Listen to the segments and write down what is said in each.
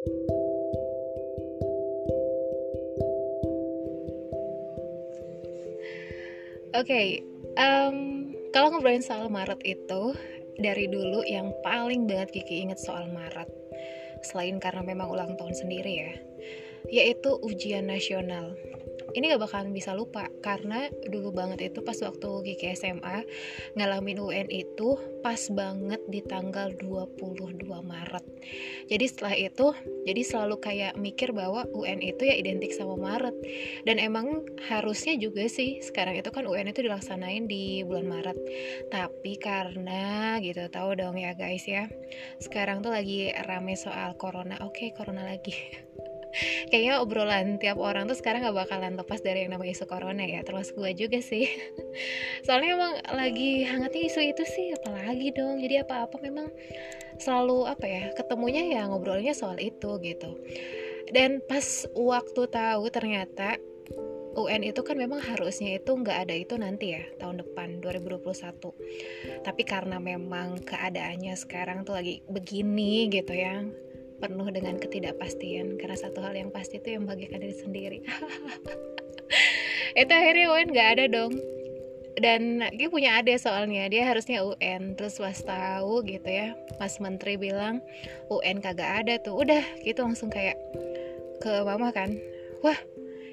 Oke, okay, um, kalau ngobrolin soal Maret itu dari dulu yang paling banget Kiki inget soal Maret, selain karena memang ulang tahun sendiri ya, yaitu ujian nasional ini gak bakalan bisa lupa karena dulu banget itu pas waktu Kiki SMA ngalamin UN itu pas banget di tanggal 22 Maret. Jadi setelah itu jadi selalu kayak mikir bahwa UN itu ya identik sama Maret. Dan emang harusnya juga sih sekarang itu kan UN itu dilaksanain di bulan Maret. Tapi karena gitu tahu dong ya guys ya sekarang tuh lagi rame soal corona. Oke okay, corona lagi kayaknya obrolan tiap orang tuh sekarang gak bakalan lepas dari yang namanya isu corona ya termasuk gue juga sih. Soalnya emang lagi hangatnya isu itu sih apalagi dong. Jadi apa-apa memang selalu apa ya ketemunya ya ngobrolnya soal itu gitu. Dan pas waktu tahu ternyata UN itu kan memang harusnya itu nggak ada itu nanti ya tahun depan 2021 tapi karena memang keadaannya sekarang tuh lagi begini gitu ya penuh dengan ketidakpastian karena satu hal yang pasti itu yang bagikan diri sendiri. Itu akhirnya UN nggak ada dong. Dan dia punya adik soalnya dia harusnya UN terus pas tahu gitu ya mas menteri bilang UN kagak ada tuh. Udah gitu langsung kayak ke mama kan wah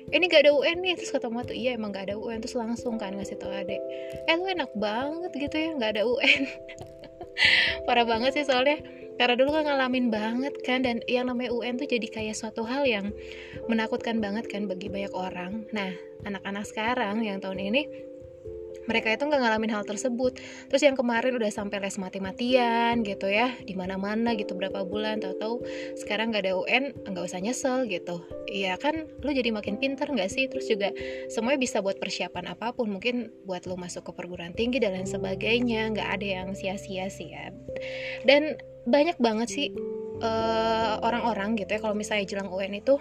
ini gak ada UN nih. Terus mama tuh iya emang gak ada UN terus langsung kan ngasih tau adik eh lu enak banget gitu ya gak ada UN parah banget sih soalnya karena dulu kan ngalamin banget kan dan yang namanya UN tuh jadi kayak suatu hal yang menakutkan banget kan bagi banyak orang. Nah anak-anak sekarang yang tahun ini mereka itu nggak ngalamin hal tersebut. Terus yang kemarin udah sampai les mati-matian gitu ya di mana-mana gitu berapa bulan tahu-tahu sekarang nggak ada UN nggak usah nyesel gitu. Iya kan lu jadi makin pinter nggak sih? Terus juga semuanya bisa buat persiapan apa pun mungkin buat lu masuk ke perguruan tinggi dan lain sebagainya nggak ada yang sia-sia sih ya. Dan banyak banget sih eh, orang-orang uh, gitu ya kalau misalnya jelang UN itu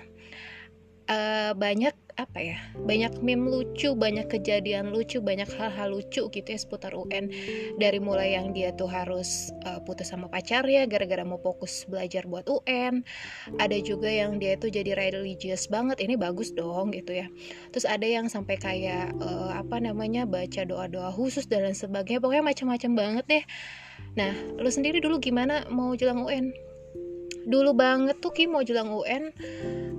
uh, banyak apa ya banyak meme lucu banyak kejadian lucu banyak hal-hal lucu gitu ya seputar UN dari mulai yang dia tuh harus uh, putus sama pacar ya gara-gara mau fokus belajar buat UN ada juga yang dia tuh jadi religious banget ini bagus dong gitu ya. Terus ada yang sampai kayak uh, apa namanya baca doa-doa khusus dan lain sebagainya. Pokoknya macam-macam banget deh. Nah lu sendiri dulu gimana mau jelang UN dulu banget tuh Ki mau jelang UN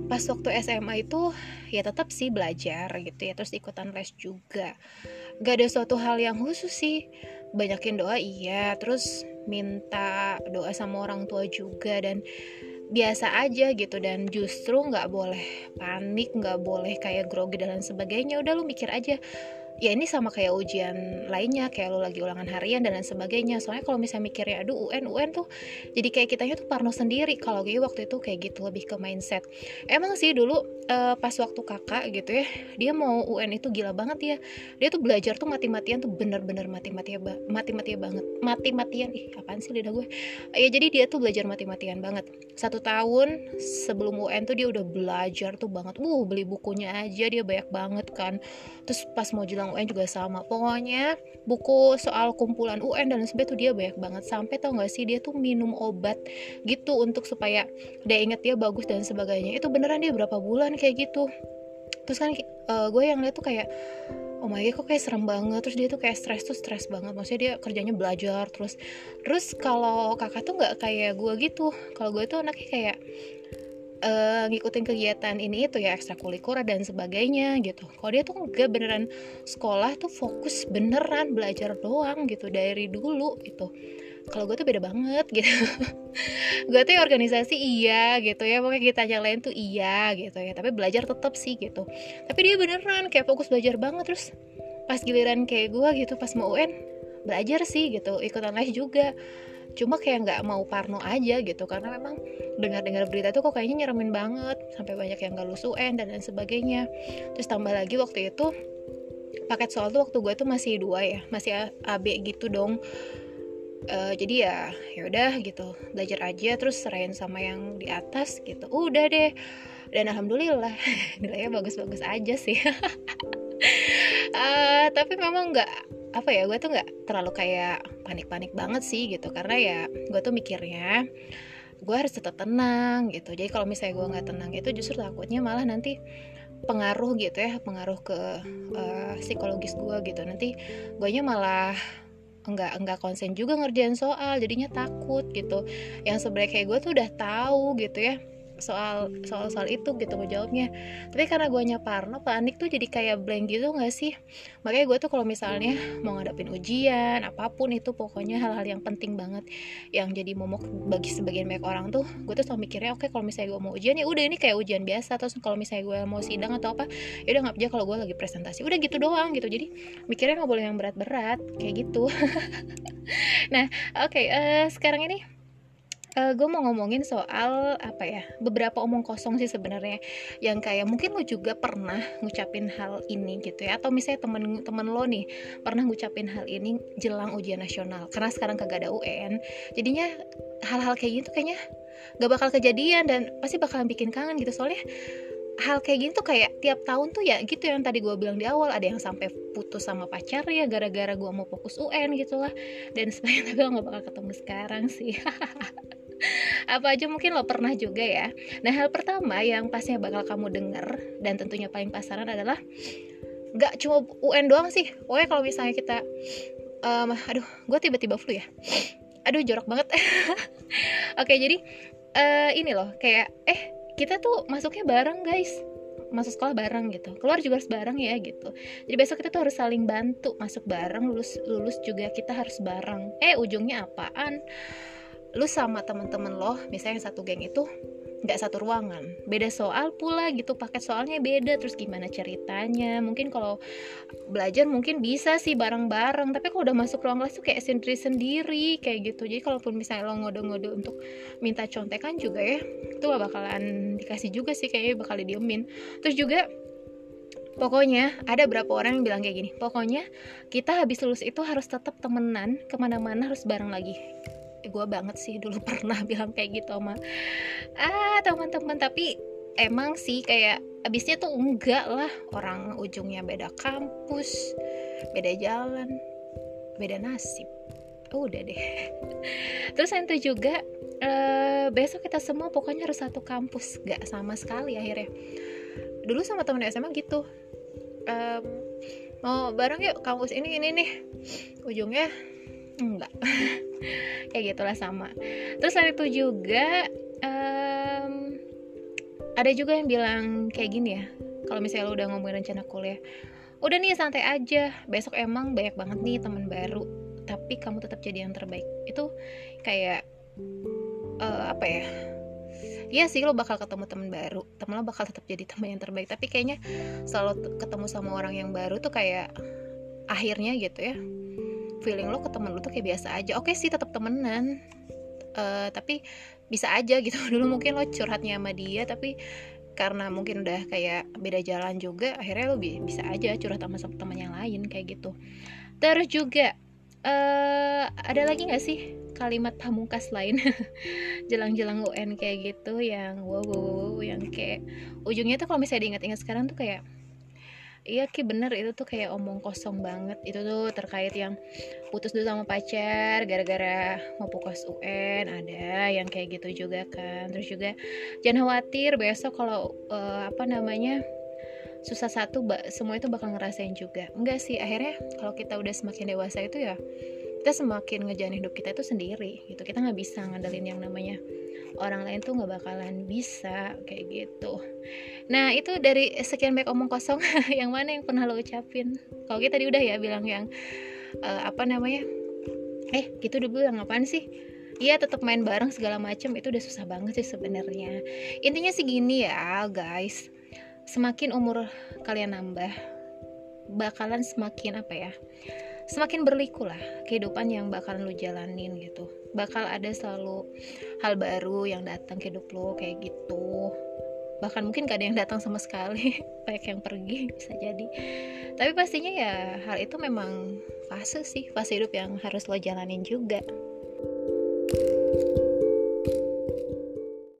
pas waktu SMA itu ya tetap sih belajar gitu ya terus ikutan les juga. Gak ada suatu hal yang khusus sih. Banyakin doa iya. Terus minta doa sama orang tua juga dan biasa aja gitu. Dan justru nggak boleh panik nggak boleh kayak grogi dan sebagainya. Udah lu mikir aja ya ini sama kayak ujian lainnya kayak lo lagi ulangan harian dan lain sebagainya. Soalnya kalau misalnya mikirnya aduh UN UN tuh jadi kayak kitanya tuh parno sendiri. Kalau gue waktu itu kayak gitu lebih ke mindset. Emang sih dulu uh, pas waktu kakak gitu ya dia mau UN itu gila banget ya. Dia tuh belajar tuh mati-matian tuh bener-bener mati-matian ba mati-matian banget. Mati-matian ih apaan sih lidah gue? Ya jadi dia tuh belajar mati-matian banget. Satu tahun sebelum UN tuh dia udah belajar tuh banget. Uh beli bukunya aja dia banyak banget kan. Terus pas mau jelang UN juga sama. Pokoknya buku soal kumpulan UN dan sebagainya tuh dia banyak banget. Sampai tau gak sih dia tuh minum obat gitu untuk supaya dia inget dia bagus dan sebagainya. Itu beneran dia berapa bulan kayak gitu. Terus kan uh, gue yang lihat tuh kayak oh my god kok kayak serem banget. Terus dia tuh kayak stres tuh stres banget. Maksudnya dia kerjanya belajar terus. Terus kalau kakak tuh nggak kayak gue gitu. Kalau gue tuh anaknya kayak uh, ngikutin kegiatan ini itu ya ekstrakurikuler dan sebagainya gitu. Kalau dia tuh enggak beneran sekolah tuh fokus beneran belajar doang gitu dari dulu itu kalau gue tuh beda banget gitu. Gue tuh organisasi iya gitu ya pokoknya kita yang lain tuh iya gitu ya tapi belajar tetap sih gitu. Tapi dia beneran kayak fokus belajar banget terus pas giliran kayak gue gitu pas mau UN belajar sih gitu ikutan les juga cuma kayak nggak mau parno aja gitu karena memang dengar-dengar berita tuh kok kayaknya nyeremin banget sampai banyak yang gak lulus UN dan lain sebagainya. Terus tambah lagi waktu itu paket soal tuh waktu gue tuh masih dua ya masih AB gitu dong. Uh, jadi ya ya udah gitu belajar aja terus serahin sama yang di atas gitu udah deh. Dan alhamdulillah nilainya bagus-bagus aja sih. Uh, tapi memang nggak apa ya gue tuh nggak terlalu kayak panik-panik banget sih gitu. Karena ya gue tuh mikirnya gue harus tetap tenang gitu. Jadi kalau misalnya gue nggak tenang itu justru takutnya malah nanti pengaruh gitu ya pengaruh ke uh, psikologis gue gitu. Nanti gue malah enggak enggak konsen juga ngerjain soal jadinya takut gitu. Yang sebenarnya kayak gue tuh udah tahu gitu ya soal soal soal itu gitu ngejawabnya. Tapi karena gue Parno panik tuh jadi kayak blank gitu gak sih? Makanya gue tuh kalau misalnya mau ngadapin ujian apa pun itu pokoknya hal-hal yang penting banget yang jadi momok bagi sebagian banyak orang tuh gue tuh selalu mikirnya oke okay, kalau misalnya gue mau ujian ya udah ini kayak ujian biasa. Terus kalau misalnya gue mau sidang atau apa ya udah nggak aja kalau gue lagi presentasi. Udah gitu doang gitu. Jadi mikirnya nggak boleh yang berat-berat kayak gitu. Nah oke okay, uh, eh, sekarang ini uh, eh, gue mau ngomongin soal apa ya beberapa omong kosong sih sebenarnya. Yang kayak mungkin lo juga pernah ngucapin hal ini gitu ya. Atau misalnya temen-temen lo nih pernah ngucapin hal ini jelang ujian nasional. Karena sekarang kagak ada UN jadinya hal-hal kayak gitu kayaknya gak bakal kejadian dan pasti bakalan bikin kangen gitu. Soalnya hal kayak gini tuh kayak tiap tahun tuh ya gitu yang tadi gue bilang di awal. Ada yang sampai putus sama pacar ya gara-gara gue mau fokus UN gitu lah. Dan sebenarnya gue gak bakal ketemu sekarang sih apa aja mungkin lo pernah juga ya. Nah hal pertama yang pastinya bakal kamu denger dan tentunya paling pasaran adalah gak cuma UN doang sih. Pokoknya kalau misalnya kita um, aduh gue tiba-tiba flu ya. Aduh jorok banget. Oke jadi uh, ini loh kayak eh kita tuh masuknya bareng guys. Masuk sekolah bareng gitu. Keluar juga harus bareng ya gitu. Jadi besok kita tuh harus saling bantu masuk bareng lulus lulus juga kita harus bareng. Eh ujungnya apaan lu sama temen-temen lo misalnya yang satu geng itu nggak satu ruangan. Beda soal pula gitu paket soalnya beda terus gimana ceritanya? Mungkin kalau belajar mungkin bisa sih bareng-bareng tapi kalau udah masuk ruang kelas tuh kayak sendiri sendiri kayak gitu. Jadi kalaupun misalnya lo ngode-ngode untuk minta contekan juga ya itu gak bakalan dikasih juga sih kayaknya bakal didiemin. Terus juga Pokoknya ada berapa orang yang bilang kayak gini Pokoknya kita habis lulus itu harus tetap temenan Ke mana-mana harus bareng lagi gue banget sih dulu pernah bilang kayak gitu sama ah teman-teman. Tapi emang sih kayak abisnya tuh enggak lah. Orang ujungnya beda kampus beda jalan beda nasib. Oh, udah deh. Terus yang itu juga uh, besok kita semua pokoknya harus satu kampus. Gak sama sekali akhirnya. Dulu sama temen SMA gitu. Um, mau bareng yuk kampus ini ini nih ujungnya enggak. Kayak gitulah sama. Terus hari itu juga um, ada juga yang bilang kayak gini ya. Kalau misalnya lo udah ngomongin rencana kuliah udah nih santai aja. Besok emang banyak banget nih teman baru tapi kamu tetap jadi yang terbaik. Itu kayak uh, apa ya? Iya sih lo bakal ketemu teman baru. Temen lo bakal tetap jadi teman yang terbaik. Tapi kayaknya selalu ketemu sama orang yang baru tuh kayak akhirnya gitu ya feeling lo ke temen lo tuh kayak biasa aja. Oke sih tetap temenan. Uh, tapi bisa aja gitu. Dulu mungkin lo curhatnya sama dia tapi karena mungkin udah kayak beda jalan juga akhirnya lo bisa aja curhat sama teman yang lain kayak gitu. Terus juga uh, ada lagi nggak sih kalimat pamungkas lain? Jelang-jelang UN kayak gitu yang wow, wow, wow yang kayak ujungnya tuh kalau misalnya diingat-ingat sekarang tuh kayak iya ki bener. Itu tuh kayak omong kosong banget. Itu tuh terkait yang putus dulu sama pacar gara-gara mau fokus UN ada yang kayak gitu juga kan. Terus juga jangan khawatir besok kalau uh, apa namanya susah satu semua itu bakal ngerasain juga. Enggak sih akhirnya kalau kita udah semakin dewasa itu ya kita semakin ngejalanin hidup kita itu sendiri gitu. Kita nggak bisa ngandelin yang namanya orang lain tuh nggak bakalan bisa kayak gitu. Nah itu dari sekian banyak omong kosong. Yang mana yang pernah lo ucapin? Kalau kita tadi udah ya bilang yang uh, apa namanya? Eh gitu dulu yang apaan sih? Iya tetap main bareng segala macam itu udah susah banget sih sebenarnya. Intinya sih gini ya guys. Semakin umur kalian nambah bakalan semakin apa ya semakin berliku lah kehidupan yang bakalan lu jalanin gitu. Bakal ada selalu hal baru yang datang ke hidup lo kayak gitu. Bahkan mungkin gak ada yang datang sama sekali. Banyak yang pergi bisa jadi. Tapi pastinya ya hal itu memang fase sih fase hidup yang harus lo jalanin juga